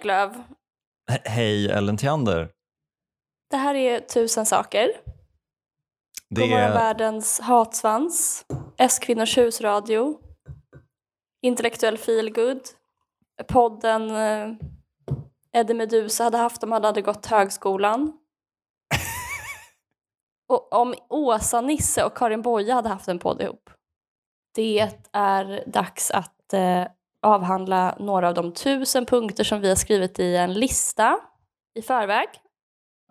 Eklöf. He- Hej Ellen Theander. Det här är Tusen saker. Det God morgon är, världens hatsvans. S-kvinnors husradio. Intellektuell feelgood. Podden eh, Eddie Meduza hade haft om han hade gått högskolan. Och om Åsa-Nisse och Karin Boye hade haft en podd ihop. Det är dags att eh, avhandla några av de tusen punkter som vi har skrivit i en lista i förväg.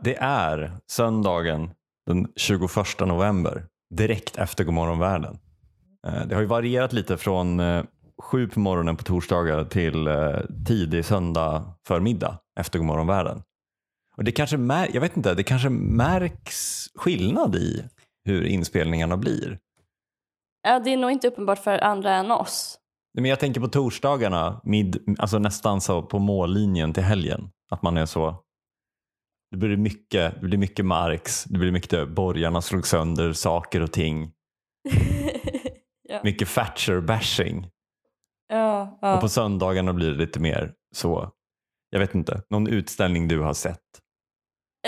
det är söndagen den 21 november, direkt efter Godmorgon världen. Eh, Det har ju varierat lite från eh, sju på morgonen på torsdagar till eh, tidig söndag förmiddag efter Godmorgon världen. Och det kanske, mär- jag vet inte, det kanske märks skillnad i hur inspelningarna blir. Ja, det är nog inte uppenbart för andra än oss. Men jag tänker på torsdagarna, mid, alltså nästan så på mållinjen till helgen. Att man är så, det blir mycket, det blir mycket Marx, det blir mycket borgarna slog sönder saker och ting. ja. Mycket Thatcher-bashing. Ja, Och ja. på söndagarna blir det lite mer så, jag vet inte, någon utställning du har sett.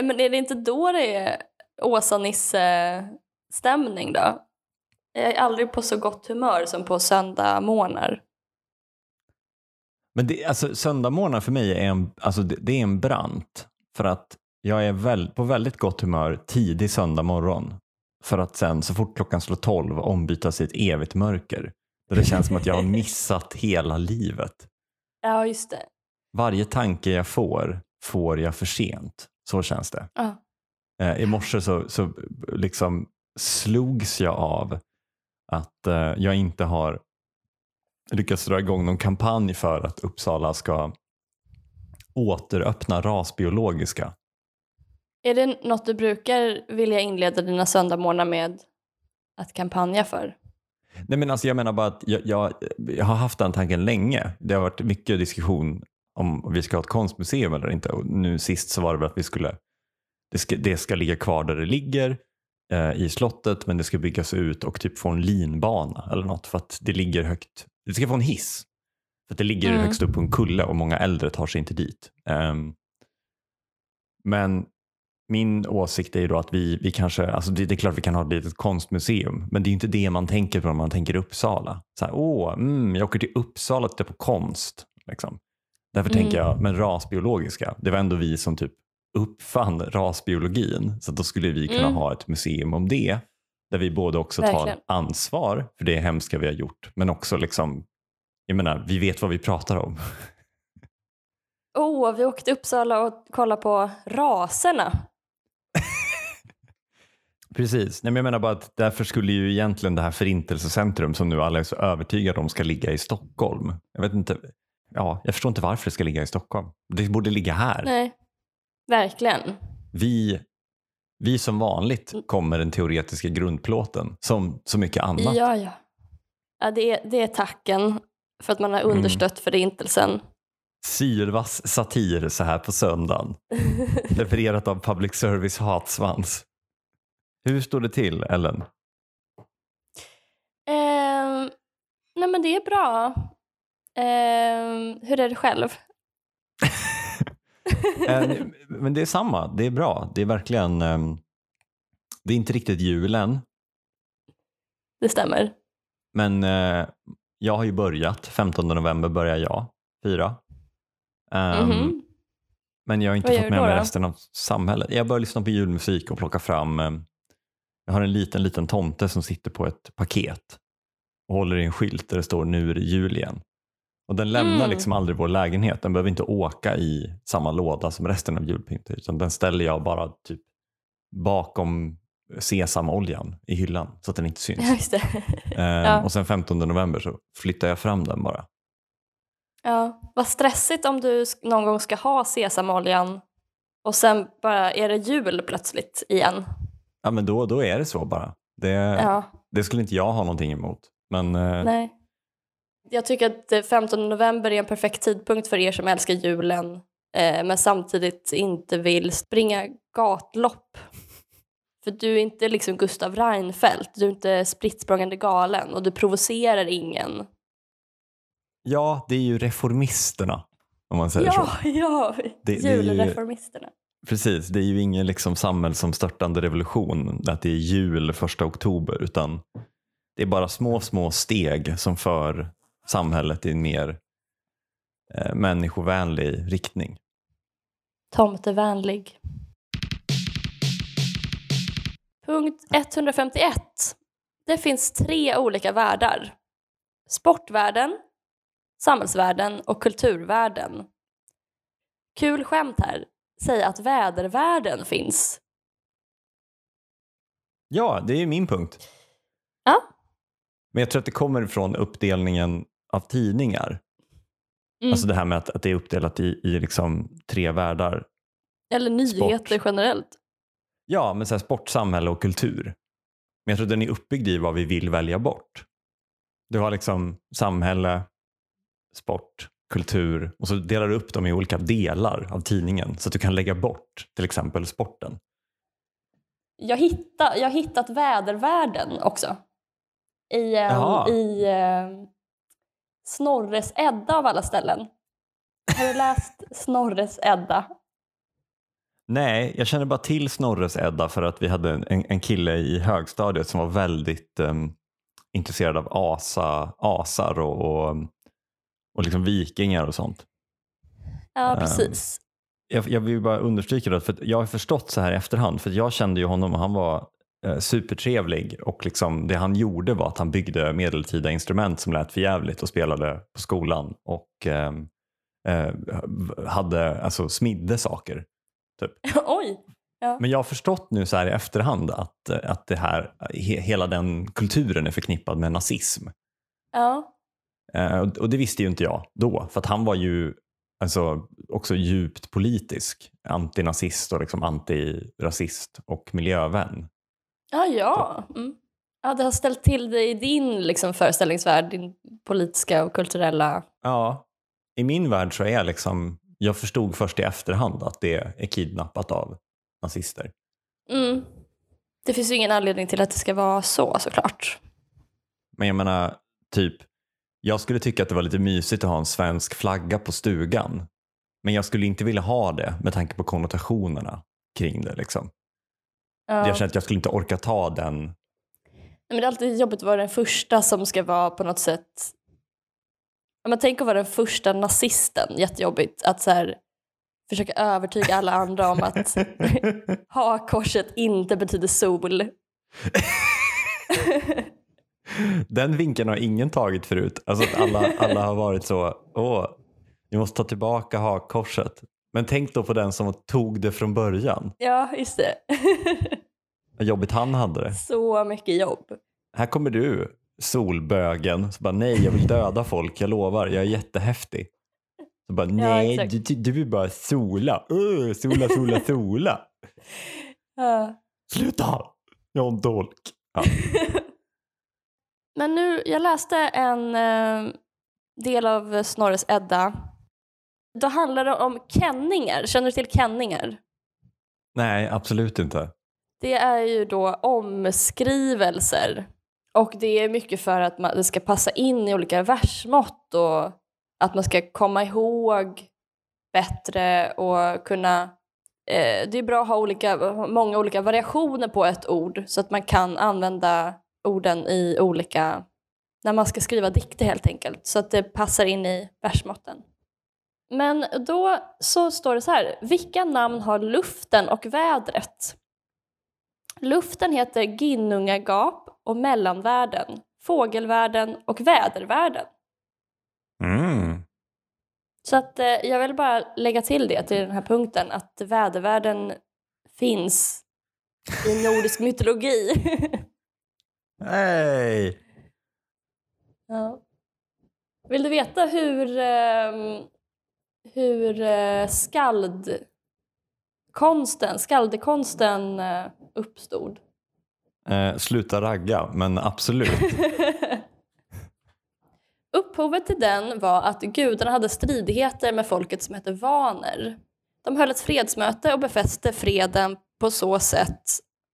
Men är det inte då det är Åsa-Nisse-stämning då? Jag är aldrig på så gott humör som på söndag morgnar. Men det, alltså, söndagmorgnar för mig är en, alltså, det, det är en brant. För att jag är väl, på väldigt gott humör tidig söndag morgon. För att sen så fort klockan slår tolv ombytas i ett evigt mörker. Där det känns som att jag har missat hela livet. Ja, just det. Varje tanke jag får, får jag för sent. Så känns det. Ja. Eh, I morse så, så liksom slogs jag av att eh, jag inte har lyckats dra igång någon kampanj för att Uppsala ska återöppna rasbiologiska. Är det något du brukar vilja inleda dina söndagmorgnar med att kampanja för? Nej men alltså jag menar bara att jag, jag, jag har haft den tanken länge. Det har varit mycket diskussion om vi ska ha ett konstmuseum eller inte. Och nu sist så var det väl att vi skulle, det ska, det ska ligga kvar där det ligger i slottet men det ska byggas ut och typ få en linbana eller något för att det ligger högt. Det ska få en hiss. För att det ligger Mm. högst upp på en kulle och många äldre tar sig inte dit. Ehm, men min åsikt är ju då att vi, vi kanske, alltså det, det är klart vi kan ha ett litet konstmuseum, men det är inte det man tänker på när man tänker Uppsala. Så här, åh, mm, jag åker till Uppsala och tittar på konst. Liksom. Därför Mm. tänker jag, men rasbiologiska, det var ändå vi som typ uppfann rasbiologin, så då skulle vi kunna Mm. ha ett museum om det, där vi både också tar Verkligen. ansvar för det hemska vi har gjort, men också liksom, jag menar, vi vet vad vi pratar om. Oh, vi åkte till Uppsala och kollade på raserna. Precis, Nej, men jag menar bara att därför skulle ju egentligen det här förintelsecentrum som nu alla är så övertygade om ska ligga i Stockholm. Jag vet inte, ja, jag förstår inte varför det ska ligga i Stockholm. Det borde ligga här. Nej, verkligen. Vi, vi som vanligt kommer den teoretiska grundplåten som så mycket annat. Ja, ja. ja det, är, det är tacken för att man har Mm. understött förintelsen. Sylvass satir så här på söndagen. Levererat av public service hatsvans. Hur står det till Ellen? Ehm, nej men det är bra. Ehm, hur är det själv? Eh, Men det är samma, det är bra. Det är verkligen, ehm, det är inte riktigt julen, Det stämmer. men eh, jag har ju börjat, 15 november börjar jag fira. Ehm, Mhm. Men jag har inte fått med mig resten av samhället. Jag börjar lyssna på julmusik och plocka fram, eh, jag har en liten, liten tomte som sitter på ett paket och håller i en skylt där det står nu är det jul igen. Och den lämnar Mm. liksom aldrig vår lägenhet. Den behöver inte åka i samma låda som resten av julpyntet utan den ställer jag bara typ bakom sesamoljan i hyllan så att den inte syns. Ja, just det. Eh, Ja. Och sen 15 november så flyttar jag fram den bara. Ja, vad stressigt om du någon gång ska ha sesamoljan och sen bara är det jul plötsligt igen. Ja men då, då är det så bara. Det, Ja, det skulle inte jag ha någonting emot. Men eh, nej. Jag tycker att eh, 15 november är en perfekt tidpunkt för er som älskar julen eh, men samtidigt inte vill springa gatlopp. För du är inte liksom Gustav Reinfeldt, du är inte spritt galen och du provocerar ingen. ja, det är ju reformisterna. Om man säger Ja, så. ja, det är ju- julreformisterna. Precis, det är ju ingen liksom samhällsomstörtande revolution att det är jul första oktober utan det är bara små, små steg som för samhället i en mer eh, människovänlig riktning. Tomtevänlig. Punkt 151. Det finns tre olika världar. Sportvärlden, samhällsvärlden och kulturvärlden. Kul skämt här. Säga att vädervärlden finns. Ja, det är min punkt. Ja. Men jag tror att det kommer från uppdelningen av tidningar. Mm. Alltså det här med att, att det är uppdelat i, i liksom tre världar. Eller nyheter sport. generellt. Ja, men så här sport, samhälle och kultur. Men jag tror den är uppbyggd i vad vi vill välja bort. Du har liksom samhälle, sport, kultur och så delar du upp dem i olika delar av tidningen så att du kan lägga bort till exempel sporten. Jag, hitta, jag har hittat vädervärlden också. I, eh, Jaha. i eh, Snorres Edda av alla ställen. Har du läst Snorres Edda? Nej, jag känner bara till Snorres Edda för att vi hade en, en kille i högstadiet som var väldigt em, intresserad av asa, asar och, och, och liksom vikingar och sånt. Ja, Ehm, precis. Jag, jag vill bara understryka det, för jag har förstått så här i efterhand, för jag kände ju honom och han var supertrevlig och liksom det han gjorde var att han byggde medeltida instrument som lät för jävligt och spelade på skolan och ehm, eh, hade, alltså smidde saker. Oj! Men jag har förstått nu så här i efterhand att, eh, att det här, he, hela den kulturen är förknippad med nazism. Ja. Eh, och, och det visste ju inte jag då, för att han var ju alltså, också djupt politisk. Antinazist och liksom antirasist och miljövän. Ja, ja. Mm. ja. Det har ställt till det i din liksom, föreställningsvärld, din politiska och kulturella... Ja, i min värld så är jag liksom, jag förstod först i efterhand att det är kidnappat av nazister. Mm. Det finns ju ingen anledning till att det ska vara så såklart. Men jag menar, typ, jag skulle tycka att det var lite mysigt att ha en svensk flagga på stugan. Men jag skulle inte vilja ha det med tanke på konnotationerna kring det. Liksom. Ja. Jag känner att jag skulle inte orka ta den. Nej, Men det är alltid jobbigt att vara den första som ska vara på något sätt... Om man tänker att vara den första nazisten, jättejobbigt. Att så här, försöka övertyga alla andra om att hakkorset inte betyder sol. Den vinkeln har ingen tagit förut. Alltså att alla, alla har varit så, åh, vi måste ta tillbaka hakkorset. Men tänk då på den som tog det från början. ja, just det. Vad jobbigt han hade det. så mycket jobb. Här kommer du, solbögen. Så bara, nej, jag vill döda folk, jag lovar, jag är jättehäftig. Så bara, nej, exakt. du, du vill bara sola. Uh, sola, sola, sola. Ja. Sluta! Jag har en dolk. Ja. Men nu, jag läste en eh, del av Snorres Edda. Då handlar det om kenningar. Känner du till kenningar? Nej, absolut inte. Det är ju då omskrivelser. Och det är mycket för att man, det ska passa in i olika versmått och att man ska komma ihåg bättre och kunna... Eh, det är bra att ha olika, många olika variationer på ett ord så att man kan använda orden i olika... När man ska skriva dikter helt enkelt, så att det passar in i versmåtten. Men då så står det så här, vilka namn har luften och vädret? Luften heter Ginnungagap och mellanvärlden, fågelvärlden och vädervärlden. Mm. Så att eh, jag vill bara lägga till det till den här punkten att vädervärlden finns i nordisk mytologi. Hej! ja. Vill du veta hur, ehm, hur eh, skaldkonsten, skaldekonsten eh, uppstod? Eh, sluta ragga, men absolut. Upphovet till den var att gudarna hade stridigheter med folket som hette vaner. De höll ett fredsmöte och befäste freden på så sätt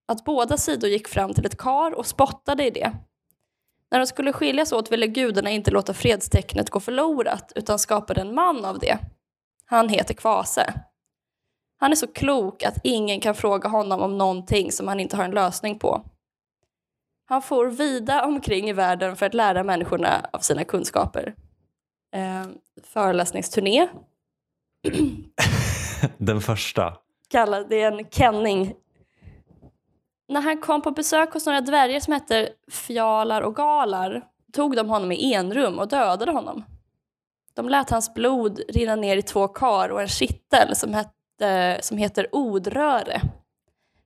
att båda sidor gick fram till ett kar och spottade i det. När de skulle skiljas åt ville gudarna inte låta fredstecknet gå förlorat utan skapade en man av det. Han heter Kvase. Han är så klok att ingen kan fråga honom om någonting som han inte har en lösning på. Han får vida omkring i världen för att lära människorna av sina kunskaper. Eh, föreläsningsturné Den första. kallad, det är en kenning. När han kom på besök hos några dvärgar som hette Fjalar och Galar tog de honom i enrum och dödade honom. De lät hans blod rinna ner i två kar och en kittel som, hette, som heter Odröre.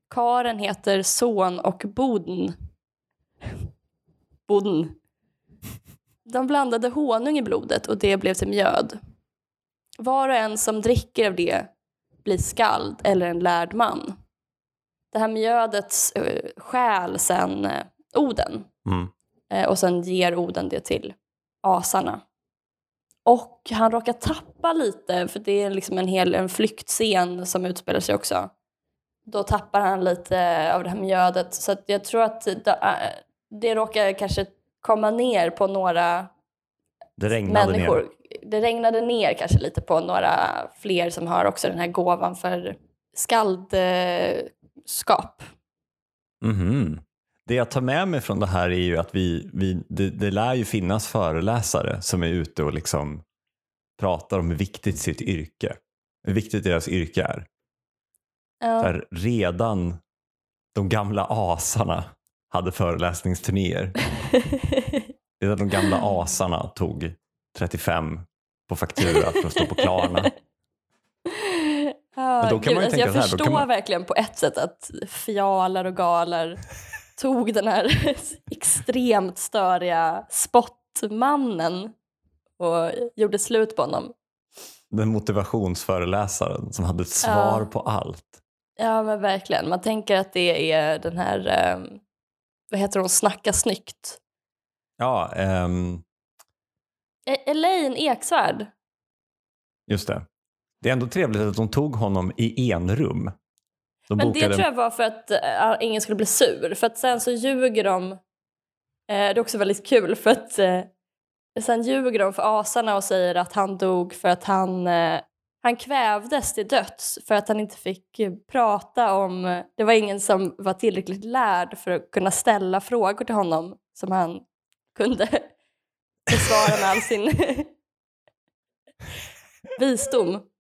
Karen heter Son och Boden. Boden. De blandade honung i blodet och det blev till mjöd. Var och en som dricker av det blir skald eller en lärd man. Det här mjödet uh, stjäl sen uh, Oden Mm. eh, och sen ger Oden det till asarna. Och han råkar tappa lite, för det är liksom en hel en flyktscen som utspelar sig också. Då tappar han lite av det här mjödet. Så jag tror att det, äh, det råkar kanske komma ner på några Det regnade människor. ner. Det regnade ner kanske lite på några fler som har också den här gåvan för skaldskap. Mhm. Det jag tar med mig från det här är ju att vi, vi, det, det lär ju finnas föreläsare som är ute och liksom pratar om hur viktigt sitt yrke, hur viktigt deras yrke är. Ja. Där redan de gamla asarna hade föreläsningsturnéer. Redan de gamla asarna tog 35 på faktura för att stå på Klarna. Ja, Men då kan man ju alltså tänka jag så här, förstår man- verkligen på ett sätt att fjalar och galar tog den här extremt störiga spottmannen och gjorde slut på honom. Den motivationsföreläsaren som hade ett svar Ja. på allt. Ja men verkligen, man tänker att det är den här, eh, vad heter hon, Snacka snyggt. Ja, ehm, E- Elaine Eksvärd. just det. Det är ändå trevligt att de tog honom i enrum. De Men det tror jag var för att eh, ingen skulle bli sur. För att sen så ljuger de. Eh, det är också väldigt kul för att eh, sen ljuger de för asarna och säger att han dog för att han, han kvävdes till döds för att han inte fick prata om... Det var ingen som var tillräckligt lärd för att kunna ställa frågor till honom som han kunde besvara med all sin visdom.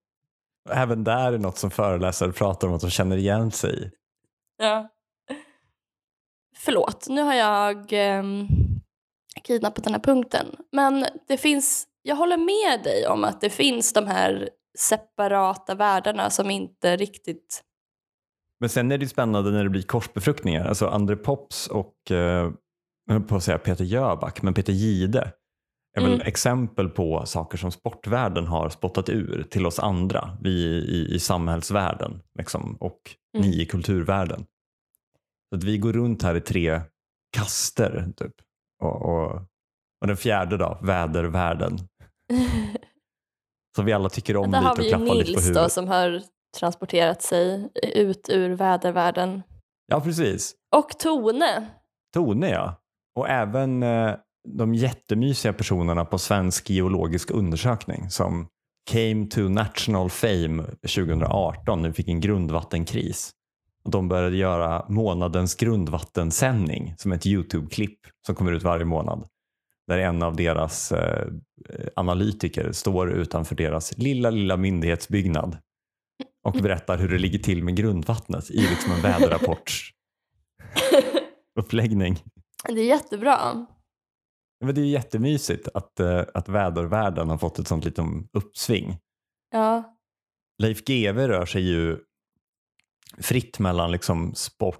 Även där är något som föreläsare pratar om att de känner igen sig i. Ja. Förlåt, nu har jag um, kidnappat den här punkten. Men det finns, jag håller med dig om att det finns de här separata världarna som inte riktigt... Men sen är det spännande när det blir korsbefruktningar. Alltså André Pops och, eh, på att säga Peter Jöback, men Peter Gide är väl Mm. exempel på saker som sportvärlden har spottat ur till oss andra, vi i, i samhällsvärlden liksom, och Mm. ni i kulturvärlden. Så att vi går runt här i tre kaster typ. Och, och, och den fjärde då, vädervärlden. Som vi alla tycker om Där lite har och vi klappar lite på Nils huvudet. då som har transporterat sig ut ur vädervärlden. Ja, precis. Och Tone. Tone ja. Och även eh, de jättemysiga personerna på Svensk geologisk undersökning som came to national fame 2018 när vi fick en grundvattenkris. Och de började göra månadens grundvattensändning som ett YouTube-klipp som kommer ut varje månad. Där en av deras eh, analytiker står utanför deras lilla, lilla myndighetsbyggnad och berättar hur det ligger till med grundvattnet i liksom en väderrapports uppläggning. Det är jättebra. Men det är ju jättemysigt att, eh, att vädervärlden har fått ett sånt litet uppsving. Ja. Leif GW rör sig ju fritt mellan liksom sport,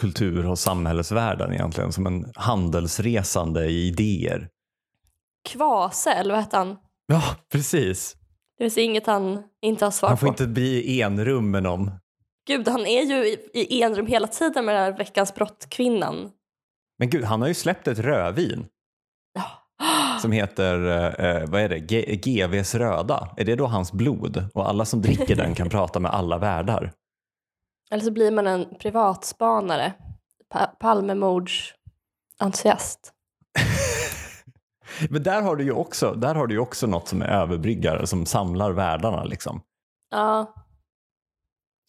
kultur och samhällsvärlden egentligen som en handelsresande i idéer. Kvase, eller vad hette han? Ja, precis. Det finns inget han inte har svar Han får på. inte bli i enrum med någon. Gud, han är ju i, i enrum hela tiden med den här veckans brott-kvinnan. Men gud, han har ju släppt ett rödvin. Som heter, eh, vad är det, G- GVs röda. Är det då hans blod? Och alla som dricker den kan prata med alla världar. Eller så blir man en privatspanare. Pa Palmemordsentusiast. Men där har du ju också, där har du också något som är överbryggare som samlar världarna. Liksom. Ja,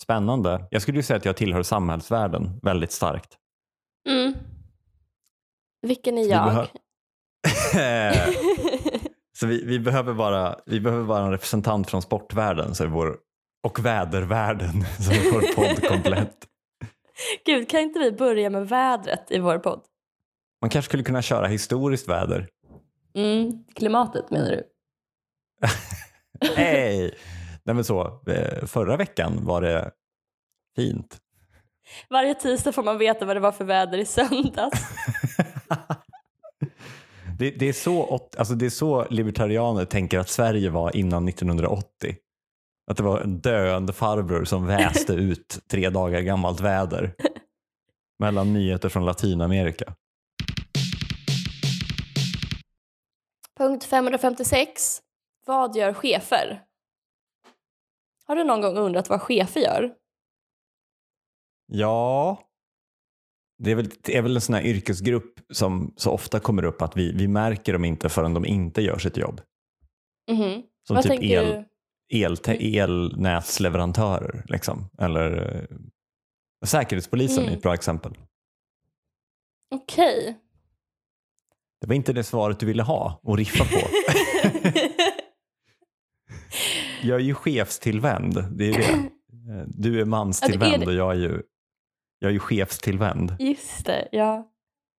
Spännande. Jag skulle ju säga att jag tillhör samhällsvärlden väldigt starkt. mm. Vilken är jag? Behö- Så vi, vi, behöver bara, vi behöver bara en representant från sportvärlden så vår, och vädervärlden så är vår podd komplett. Gud, kan inte vi börja med vädret i vår podd? Man kanske skulle kunna köra historiskt väder. Mm. Klimatet menar du? Hej! Nej men så, eh, förra veckan var det fint. Varje tisdag får man veta vad det var för väder i söndags. Det, det, är så, alltså det är så libertarianer tänker att Sverige var innan 1980. Att det var en döende farbror som väste ut tre dagar gammalt väder mellan nyheter från Latinamerika. Punkt 556. Vad gör chefer? Har du någon gång undrat vad chefer gör? Ja, det är väl, det är väl en sån här yrkesgrupp som så ofta kommer upp att vi, vi märker dem inte förrän de inte gör sitt jobb. Mhm. Som Vad typ el, du? el, elnätsleverantörer. Liksom. Eller eh, Säkerhetspolisen är Mm. ett bra exempel. Okej. Det var inte det svaret du ville ha och riffa på. jag är ju chefstillvänd, det är det. Du är manstillvänd Ja, det är och jag är ju, jag är ju chefstillvänd. Just det, ja.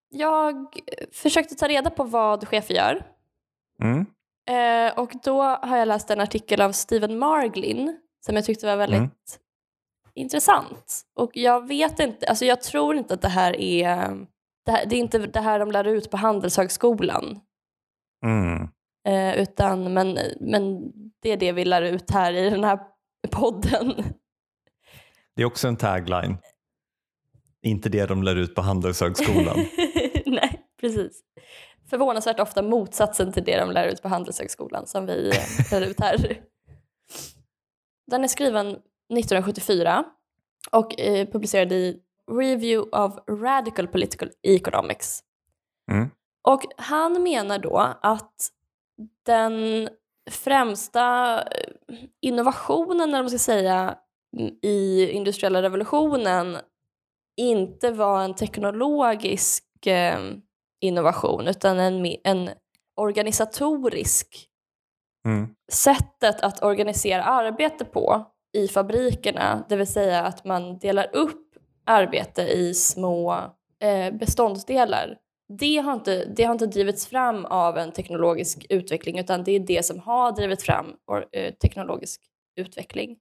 Jag försökte ta reda på vad chefer gör. Mm. Eh, och då har jag läst en artikel av Steven Marglin som jag tyckte var väldigt Mm. intressant. Och jag vet inte, alltså jag tror inte att det här är, det, här, det är inte det här de lär ut på Handelshögskolan. Mm. Eh, utan, men, men det är det vi lär ut här i den här podden. Det är också en tagline. Inte det de lär ut på Handelshögskolan. Nej, precis. Förvånansvärt ofta motsatsen till det de lär ut på Handelshögskolan som vi eh, lär ut här. Den är skriven 1974 och eh, publicerad i Review of Radical Political Economics. Mm. Och han menar då att den främsta eh, innovationen, eller man ska säga, i industriella revolutionen inte var en teknologisk eh, innovation utan en, en organisatorisk. Mm. Sättet att organisera arbete på i fabrikerna, det vill säga att man delar upp arbete i små eh, beståndsdelar. Det har, inte, det har inte drivits fram av en teknologisk utveckling utan det är det som har drivit fram eh, teknologisk utveckling.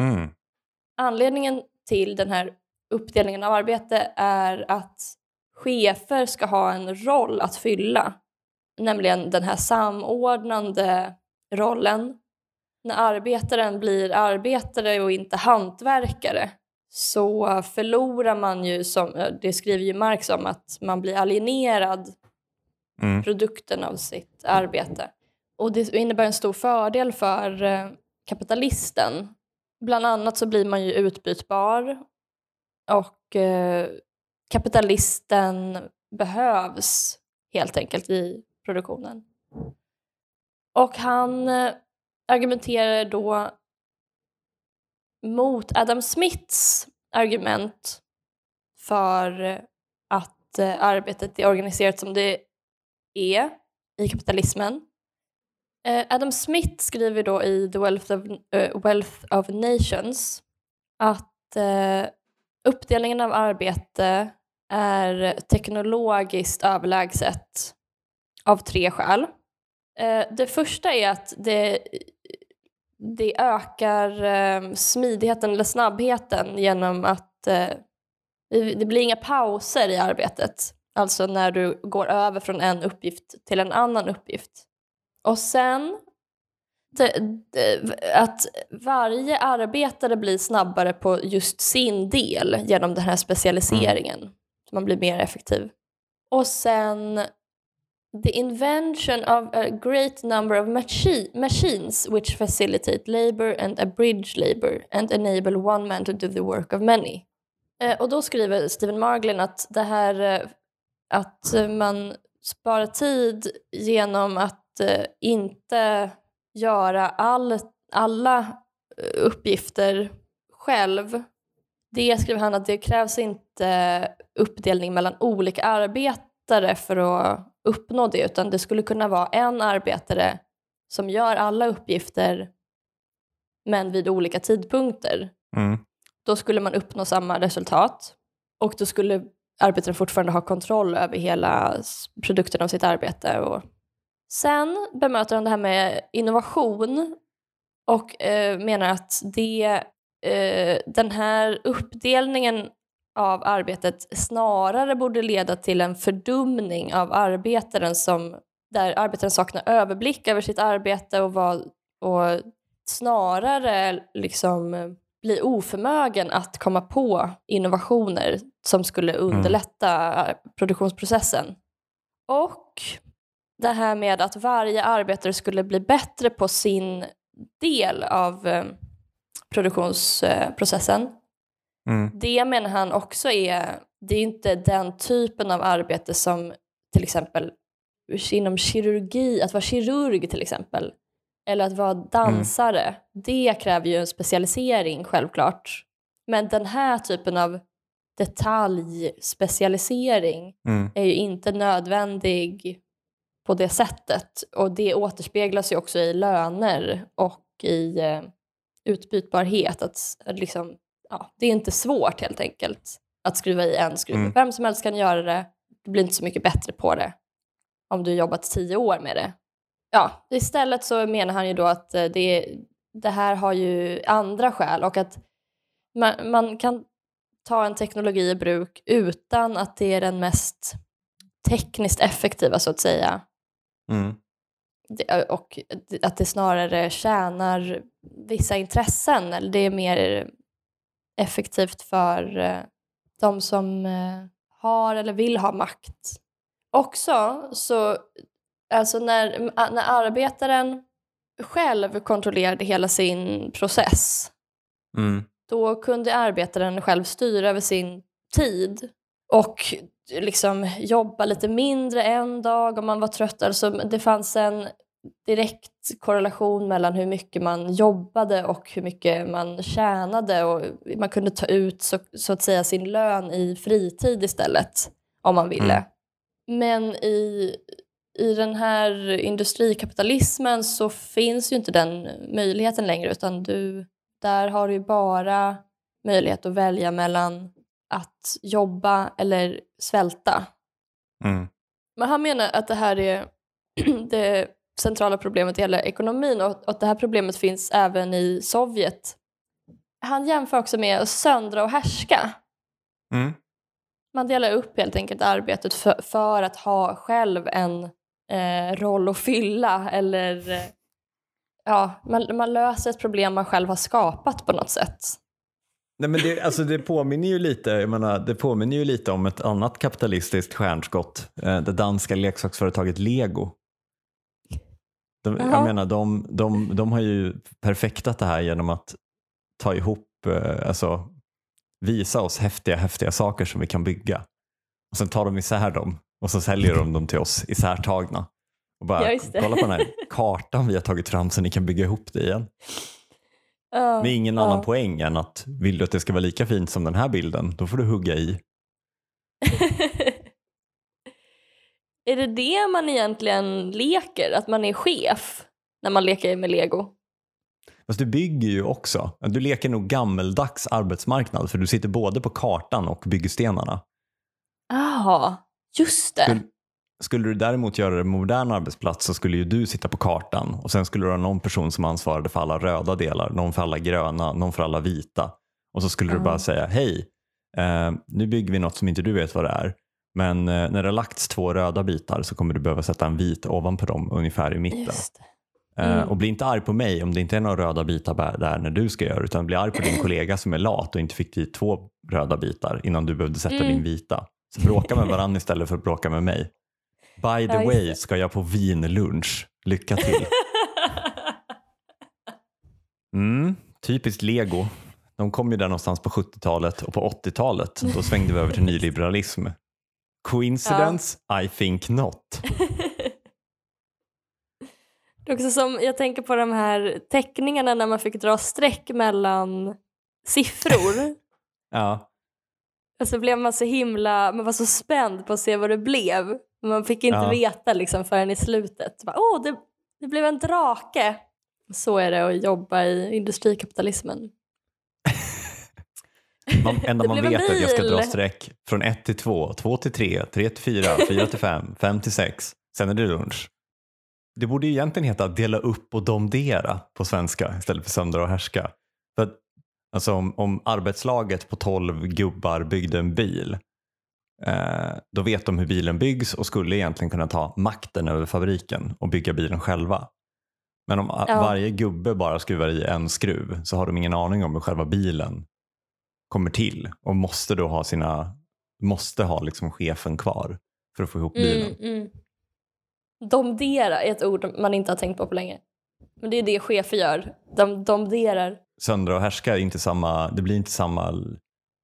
Mm. Anledningen till den här uppdelningen av arbete är att chefer ska ha en roll att fylla. Nämligen den här samordnande rollen. När arbetaren blir arbetare och inte hantverkare så förlorar man ju, som, det skriver ju Marx om, att man blir alienerad Mm. produkten av sitt arbete. Och det innebär en stor fördel för eh, kapitalisten. Bland annat så blir man ju utbytbar och eh, kapitalisten behövs helt enkelt i produktionen. Och han eh, argumenterar då mot Adam Smiths argument för att eh, arbetet är organiserat som det är i kapitalismen. Eh, Adam Smith skriver då i The Wealth of, uh, Wealth of Nations att uh, uppdelningen av arbete är teknologiskt överlägset av tre skäl. Eh, det första är att det, det ökar ehm, smidigheten eller snabbheten genom att eh, det blir inga pauser i arbetet. Alltså när du går över från en uppgift till en annan uppgift. Och sen att varje arbetare blir snabbare på just sin del genom den här specialiseringen. Så man blir mer effektiv. Och sen the invention of a great number of machi- machines which facilitate labor and abridge labor and enable one man to do the work of many. Eh, och då skriver Stephen Marglin att det här eh, att man spara tid genom att eh, inte göra all, alla eh, uppgifter själv. Det skriver han att det krävs inte uppdelning mellan olika arbetare för att uppnå det utan det skulle kunna vara en arbetare som gör alla uppgifter men vid olika tidpunkter. Mm. Då skulle man uppnå samma resultat och då skulle arbetaren fortfarande ha kontroll över hela produkten av sitt arbete. Och sen bemöter han det här med innovation och eh, menar att det, eh, den här uppdelningen av arbetet snarare borde leda till en fördumning av arbetaren som, där arbetaren saknar överblick över sitt arbete och, vad, och snarare liksom eh, bli oförmögen att komma på innovationer som skulle underlätta produktionsprocessen. Och det här med att varje arbetare skulle bli bättre på sin del av eh, produktionsprocessen. Mm. Det menar han också är, det är inte den typen av arbete som till exempel inom kirurgi, att vara kirurg till exempel, eller att vara dansare, det kräver ju en specialisering självklart. Men den här typen av detaljspecialisering Mm. är ju inte nödvändig på det sättet. Och det återspeglas ju också i löner och i eh, utbytbarhet. Att, liksom, ja, det är inte svårt helt enkelt att skruva i en skruv. Mm. Vem som helst kan göra det. Du blir inte så mycket bättre på det om du jobbat tio år med det. Ja, istället så menar han ju då att eh, det, det här har ju andra skäl och att man, man kan ta en teknologi i bruk utan att det är den mest tekniskt effektiva så att säga. Mm. Det- Och att det snarare tjänar vissa intressen eller det är mer effektivt för de som har eller vill ha makt. Också så, alltså när, när arbetaren själv kontrollerade hela sin process Mm. då kunde arbetaren själv styra över sin tid och liksom jobba lite mindre en dag om man var trött. Alltså det fanns en direkt korrelation mellan hur mycket man jobbade och hur mycket man tjänade och man kunde ta ut så, så att säga sin lön i fritid istället om man ville. Mm. Men i, i den här industrikapitalismen så finns ju inte den möjligheten längre utan du, där har du ju bara möjlighet att välja mellan att jobba eller svälta. Mm. Men han menar att det här är det centrala problemet i hela ekonomin och att det här problemet finns även i Sovjet. Han jämför också med att söndra och härska. Mm. Man delar upp helt enkelt arbetet för, för att ha själv en eh, roll att fylla eller eh, ja, man, man löser ett problem man själv har skapat på något sätt. Nej, men det, alltså det, påminner ju lite, jag menar, det påminner ju lite om ett annat kapitalistiskt stjärnskott, eh, det danska leksaksföretaget Lego. De, jag menar, de, de, de har ju perfektat det här genom att ta ihop, eh, alltså visa oss häftiga, häftiga saker som vi kan bygga. Och sen tar de isär dem och så säljer de dem till oss isärtagna. Och bara, kolla på den här kartan vi har tagit fram så ni kan bygga ihop det igen. Ja, Med ingen ja. annan poäng än att vill du att det ska vara lika fint som den här bilden, då får du hugga i. är det det man egentligen leker? Att man är chef när man leker med lego? Fast du bygger ju också. Du leker nog gammeldags arbetsmarknad för du sitter både på kartan och byggstenarna. Jaha, just det. Skulle, skulle du däremot göra det modern arbetsplats så skulle ju du sitta på kartan och sen skulle du ha någon person som ansvarade för alla röda delar, någon för alla gröna, någon för alla vita. Och så skulle du Ah. bara säga hej, eh, nu bygger vi något som inte du vet vad det är. Men eh, när det har lagts två röda bitar så kommer du behöva sätta en vit ovanpå dem ungefär i mitten. Eh, Mm. Och bli inte arg på mig om det inte är några röda bitar där när du ska göra utan bli arg på din kollega som är lat och inte fick dit två röda bitar innan du behövde sätta Mm. din vita. Så bråka med varandra istället för att bråka med mig. By the Ja, way ska jag på vinlunch. Lycka till. Mm, typiskt lego. De kom ju där någonstans på 70-talet och på 80-talet då svängde vi över till nyliberalism. Coincidence? I think not. Det är också som, jag tänker på de här teckningarna när man fick dra streck mellan siffror. Ja. Och så blev man så himla, man var så spänd på att se vad det blev. Man fick inte Ja. veta liksom förrän i slutet. Åh, det, det blev en drake! Så är det att jobba i industrikapitalismen. Man, enda man vet är att jag ska dra streck från 1 till 2, 2 till 3, 3 till 4, 4 till 5, 5 till 6. Sen är det lunch. Det borde ju egentligen heta dela upp och domdera på svenska istället för söndra och härska. För att, alltså om, om arbetslaget på 12 gubbar byggde en bil då vet de hur bilen byggs och skulle egentligen kunna ta makten över fabriken och bygga bilen själva. Men om Ja. varje gubbe bara skruvar i en skruv så har de ingen aning om hur själva bilen kommer till och måste då ha sina måste ha liksom chefen kvar för att få ihop bilen. Mm, mm. Domdera är ett ord man inte har tänkt på på länge. Men det är det chefer gör. De domderar. Söndra och härska är inte samma, det blir inte samma,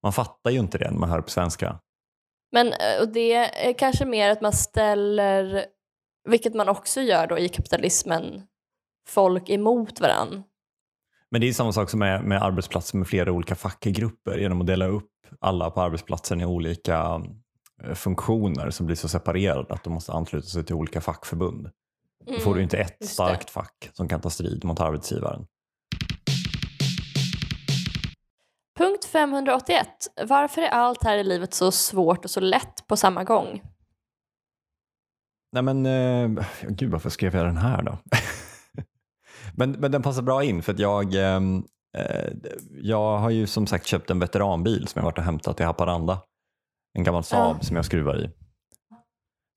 man fattar ju inte det när man hör på svenska. Men eh, och det är kanske mer att man ställer, vilket man också gör då i kapitalismen, folk emot varann. Men det är samma sak som med, med arbetsplatser med flera olika fackgrupper genom att dela upp alla på arbetsplatsen i olika eh, funktioner som blir så separerade att de måste ansluta sig till olika fackförbund. Då får du inte ett Mm, just det. starkt fack som kan ta strid mot arbetsgivaren. Punkt 581. Varför är allt här i livet så svårt och så lätt på samma gång? Nej men, eh, gud varför skrev jag den här då? men, men den passar bra in för att jag, ehm, eh, jag har ju som sagt köpt en veteranbil som jag varit och hämtat i Haparanda. En gammal Saab Ja. som jag skruvar i.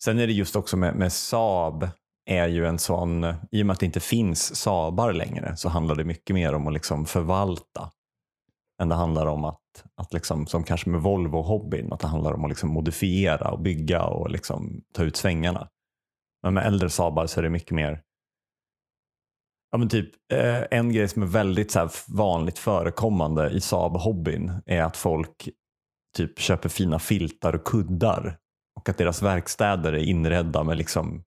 Sen är det just också med, med Saab är ju en sån, i och med att det inte finns Saabar längre så handlar det mycket mer om att liksom förvalta än det handlar om att, att liksom, som kanske med Volvo-hobbyn, att det handlar om att liksom modifiera och bygga och liksom ta ut svängarna. Men med äldre Saabar så är det mycket mer Ja, men typ, eh, en grej som är väldigt så här, vanligt förekommande i Saab-hobbyn är att folk typ köper fina filtar och kuddar och att deras verkstäder är inredda med liksom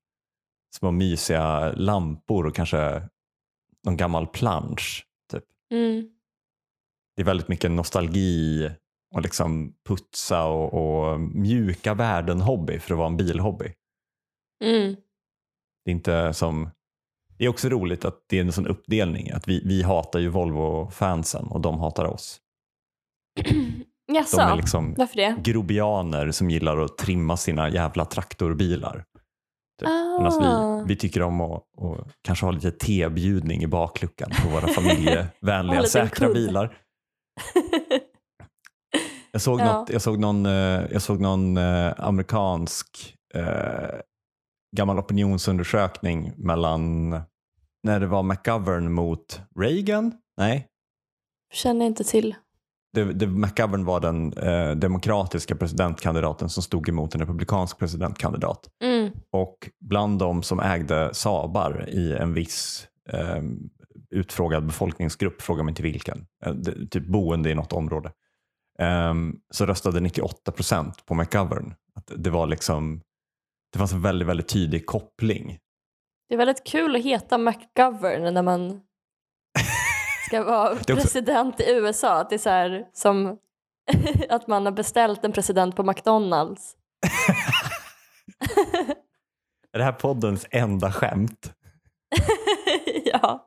små mysiga lampor och kanske någon gammal plansch. Typ. Mm. Det är väldigt mycket nostalgi och liksom putsa och, och mjuka värden-hobby för att vara en bilhobby. Mm. Det är inte som det är också roligt att det är en sån uppdelning. Att vi, vi hatar ju Volvo-fansen och de hatar oss. Jaså, De är liksom varför det? grobianer som gillar att trimma sina jävla traktorbilar. Typ. Ah. vi, vi tycker om att, att kanske ha lite tebjudning i bakluckan på våra familjevänliga säkra bilar. Jag såg, Ja. något, jag såg någon, eh, jag såg någon eh, amerikansk eh, gammal opinionsundersökning mellan när det var McGovern mot Reagan. Nej, Känner inte till. det, det, McGovern var den eh, demokratiska presidentkandidaten som stod emot en republikansk presidentkandidat. Mm. Och bland de som ägde Saabar i en viss eh, utfrågad befolkningsgrupp, fråga mig inte vilken, eh, typ boende i något område, eh, så röstade 98 procent på McGovern. Att det var liksom, det fanns en väldigt, väldigt tydlig koppling. Det är väldigt kul att heta McGovern när man ska vara president i USA. Att det är så här som att man har beställt en president på McDonalds. Är det här poddens enda skämt? ja.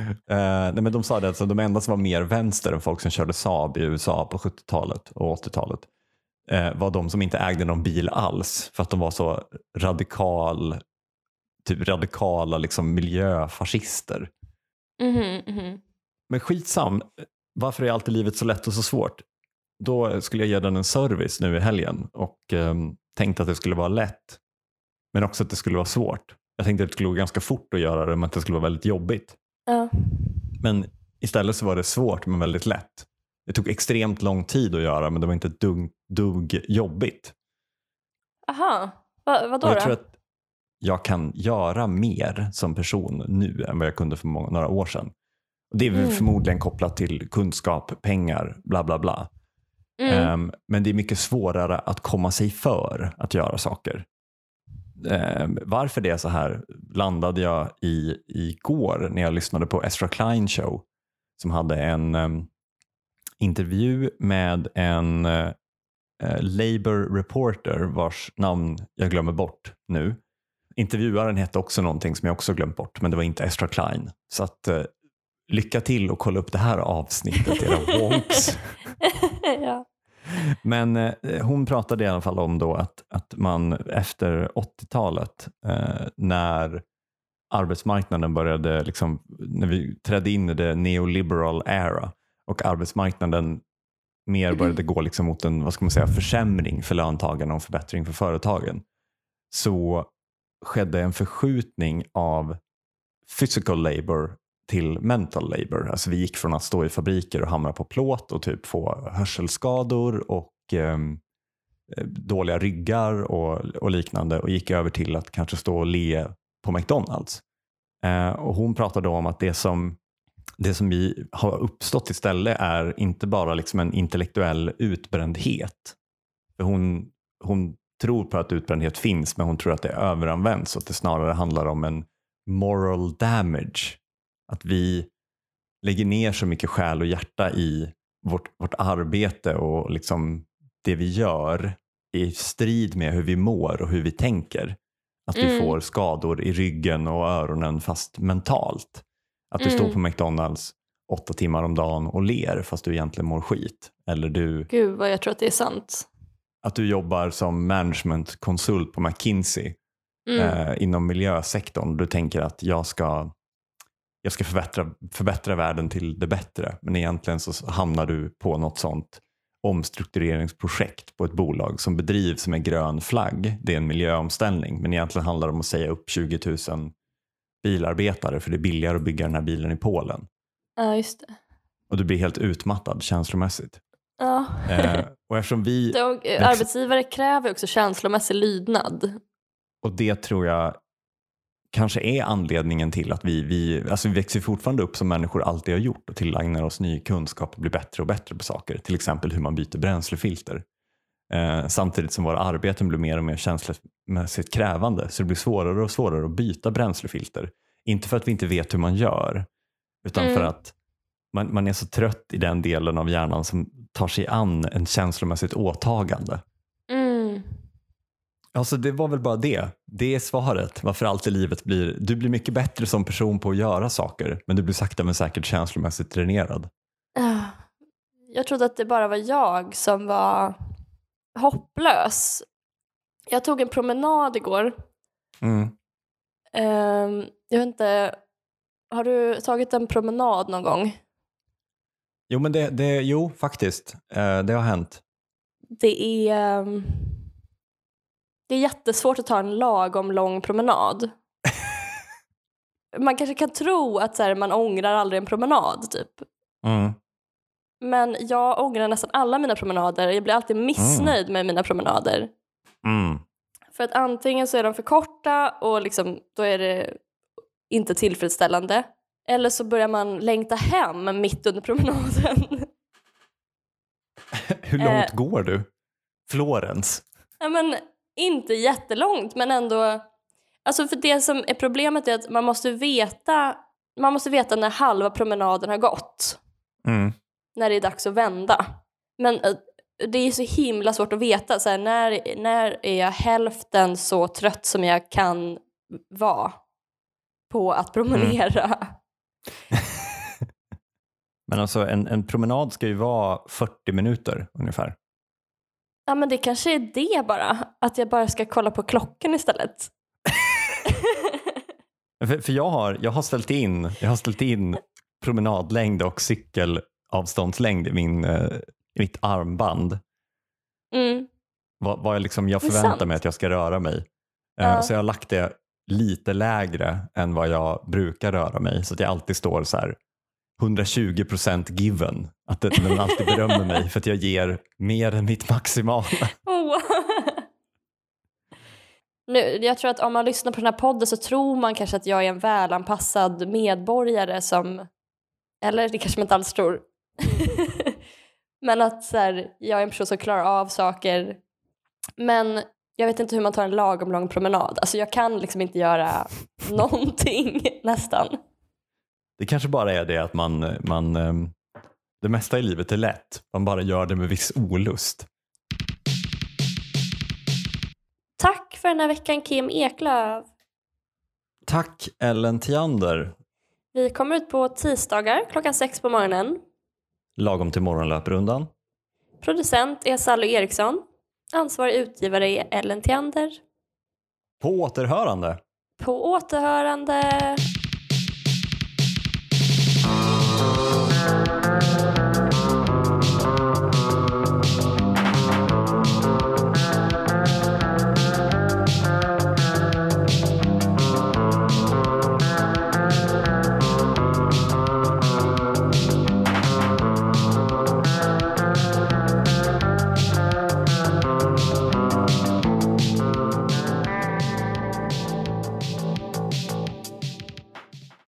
Eh, nej men de sa det, alltså, de enda som var mer vänster än folk som körde Saab i USA på 70-talet och 80-talet eh, var de som inte ägde någon bil alls för att de var så radikal, typ radikala liksom miljöfascister. Mhm, mhm. Men skitsam, varför är alltid livet så lätt och så svårt? Då skulle jag ge den en service nu i helgen och ehm, tänkte att det skulle vara lätt men också att det skulle vara svårt. Jag tänkte att det skulle gå ganska fort att göra det men att det skulle vara väldigt jobbigt. Ja. Men istället så var det svårt men väldigt lätt. Det tog extremt lång tid att göra men det var inte ett dugg, dugg jobbigt. Aha, Va, vadå Och jag då? tror att jag kan göra mer som person nu än vad jag kunde för många, några år sedan. Det är Mm. förmodligen kopplat till kunskap, pengar, bla bla bla. Mm. Ehm, men det är mycket svårare att komma sig för att göra saker. Ehm, varför det är så här landade jag i igår när jag lyssnade på Ezra Klein show som hade en em, intervju med en eh, eh, Labour reporter vars namn jag glömmer bort nu. Intervjuaren hette också någonting som jag också glömt bort men det var inte Ezra Klein. Så att eh, lycka till och kolla upp det här avsnittet era wonks. ja. Men eh, hon pratade i alla fall om då att, att man efter 80-talet eh, när arbetsmarknaden började, liksom, när vi trädde in i det neoliberal era och arbetsmarknaden mer började gå liksom mot en vad ska man säga, försämring för löntagarna och förbättring för företagen så skedde en förskjutning av physical labor till mental labor. Alltså vi gick från att stå i fabriker och hamra på plåt och typ få hörselskador och ehm, eh, dåliga ryggar och, och liknande och gick över till att kanske stå och le på McDonalds. Eh, och hon pratade om att det som, det som vi har uppstått istället är inte bara liksom en intellektuell utbrändhet. För hon, hon tror på att utbrändhet finns men hon tror att det överanvänds och att det snarare handlar om en moral damage. Att vi lägger ner så mycket själ och hjärta i vårt, vårt arbete och liksom det vi gör i strid med hur vi mår och hur vi tänker. Att vi Mm. får skador i ryggen och öronen fast mentalt. Att du står Mm. på McDonalds åtta timmar om dagen och ler fast du egentligen mår skit. Eller du, Gud vad jag tror att det är sant. att du jobbar som managementkonsult på McKinsey Mm. eh, inom miljösektorn. Du tänker att jag ska, jag ska förbättra, förbättra världen till det bättre. Men egentligen så hamnar du på något sånt omstruktureringsprojekt på ett bolag som bedrivs med grön flagg. Det är en miljöomställning men egentligen handlar det om att säga upp 20 000 bilarbetare för det är billigare att bygga den här bilen i Polen. Ja, just det. Och du blir helt utmattad känslomässigt. Ja. Eh, och eftersom vi De, eh, arbetsgivare kräver också känslomässig lydnad. Och det tror jag kanske är anledningen till att vi, vi, alltså vi växer fortfarande upp som människor alltid har gjort och tillägnar oss ny kunskap och blir bättre och bättre på saker. Till exempel hur man byter bränslefilter. Eh, samtidigt som våra arbeten blir mer och mer känslomässigt krävande så det blir svårare och svårare att byta bränslefilter. Inte för att vi inte vet hur man gör utan Mm. för att man, man är så trött i den delen av hjärnan som tar sig an en känslomässigt åtagande. Mm. Alltså det var väl bara det. Det är svaret varför allt i livet blir, du blir mycket bättre som person på att göra saker men du blir sakta men säkert känslomässigt dränerad. Ah. Jag trodde att det bara var jag som var hopplös. Jag tog en promenad igår. Mm. Ehm, jag vet inte, har du tagit en promenad någon gång? Jo men det, det, jo faktiskt, eh, det har hänt. Det är, ehm, det är jättesvårt att ta en lagom lång promenad. Man kanske kan tro att så här, man ångrar aldrig en promenad typ. Mm. Men jag ångrar nästan alla mina promenader. Jag blir alltid missnöjd med mina promenader. Mm. För att antingen så är de för korta och liksom, då är det inte tillfredsställande. Eller så börjar man längta hem mitt under promenaden. Hur långt Eh. går du? Florens? ja, men, inte jättelångt men ändå. Alltså för det som är problemet är att man måste veta, man måste veta när halva promenaden har gått. Mm. När det är dags att vända. Men eh, det är så himla svårt att veta. Så här, när, när är jag hälften så trött som jag kan vara på att promenera? Men alltså en, en promenad ska ju vara 40 minuter ungefär. Ja men det kanske är det bara. Att jag bara ska kolla på klockan istället. För, för jag, har, jag, har ställt in, jag har ställt in promenadlängd och cykelavståndslängd i, min, eh, i mitt armband. Mm. Vad, vad jag, liksom, jag förväntar mig att jag ska röra mig. Eh, Ja. Så jag har lagt det lite lägre än vad jag brukar röra mig. Så att jag alltid står så här 120% given. Att den den alltid berömmer mig för att jag ger mer än mitt maximala. Oh. nu, jag tror att om man lyssnar på den här podden så tror man kanske att jag är en välanpassad medborgare som... Eller det kanske man inte alls tror. Men att så här, jag är en person som klarar av saker. Men jag vet inte hur man tar en lagom lång promenad. Alltså jag kan liksom inte göra någonting nästan. Det kanske bara är det att man, man ehm, det mesta i livet är lätt. Man bara gör det med viss olust. Tack för den här veckan Kim Eklöf. Tack Ellen Tiander. Vi kommer ut på tisdagar klockan sex på morgonen. Lagom till morgonlöprundan. Producent är Sally Eriksson. Ansvarig utgivare är Ellen Tiander. På återhörande. På återhörande.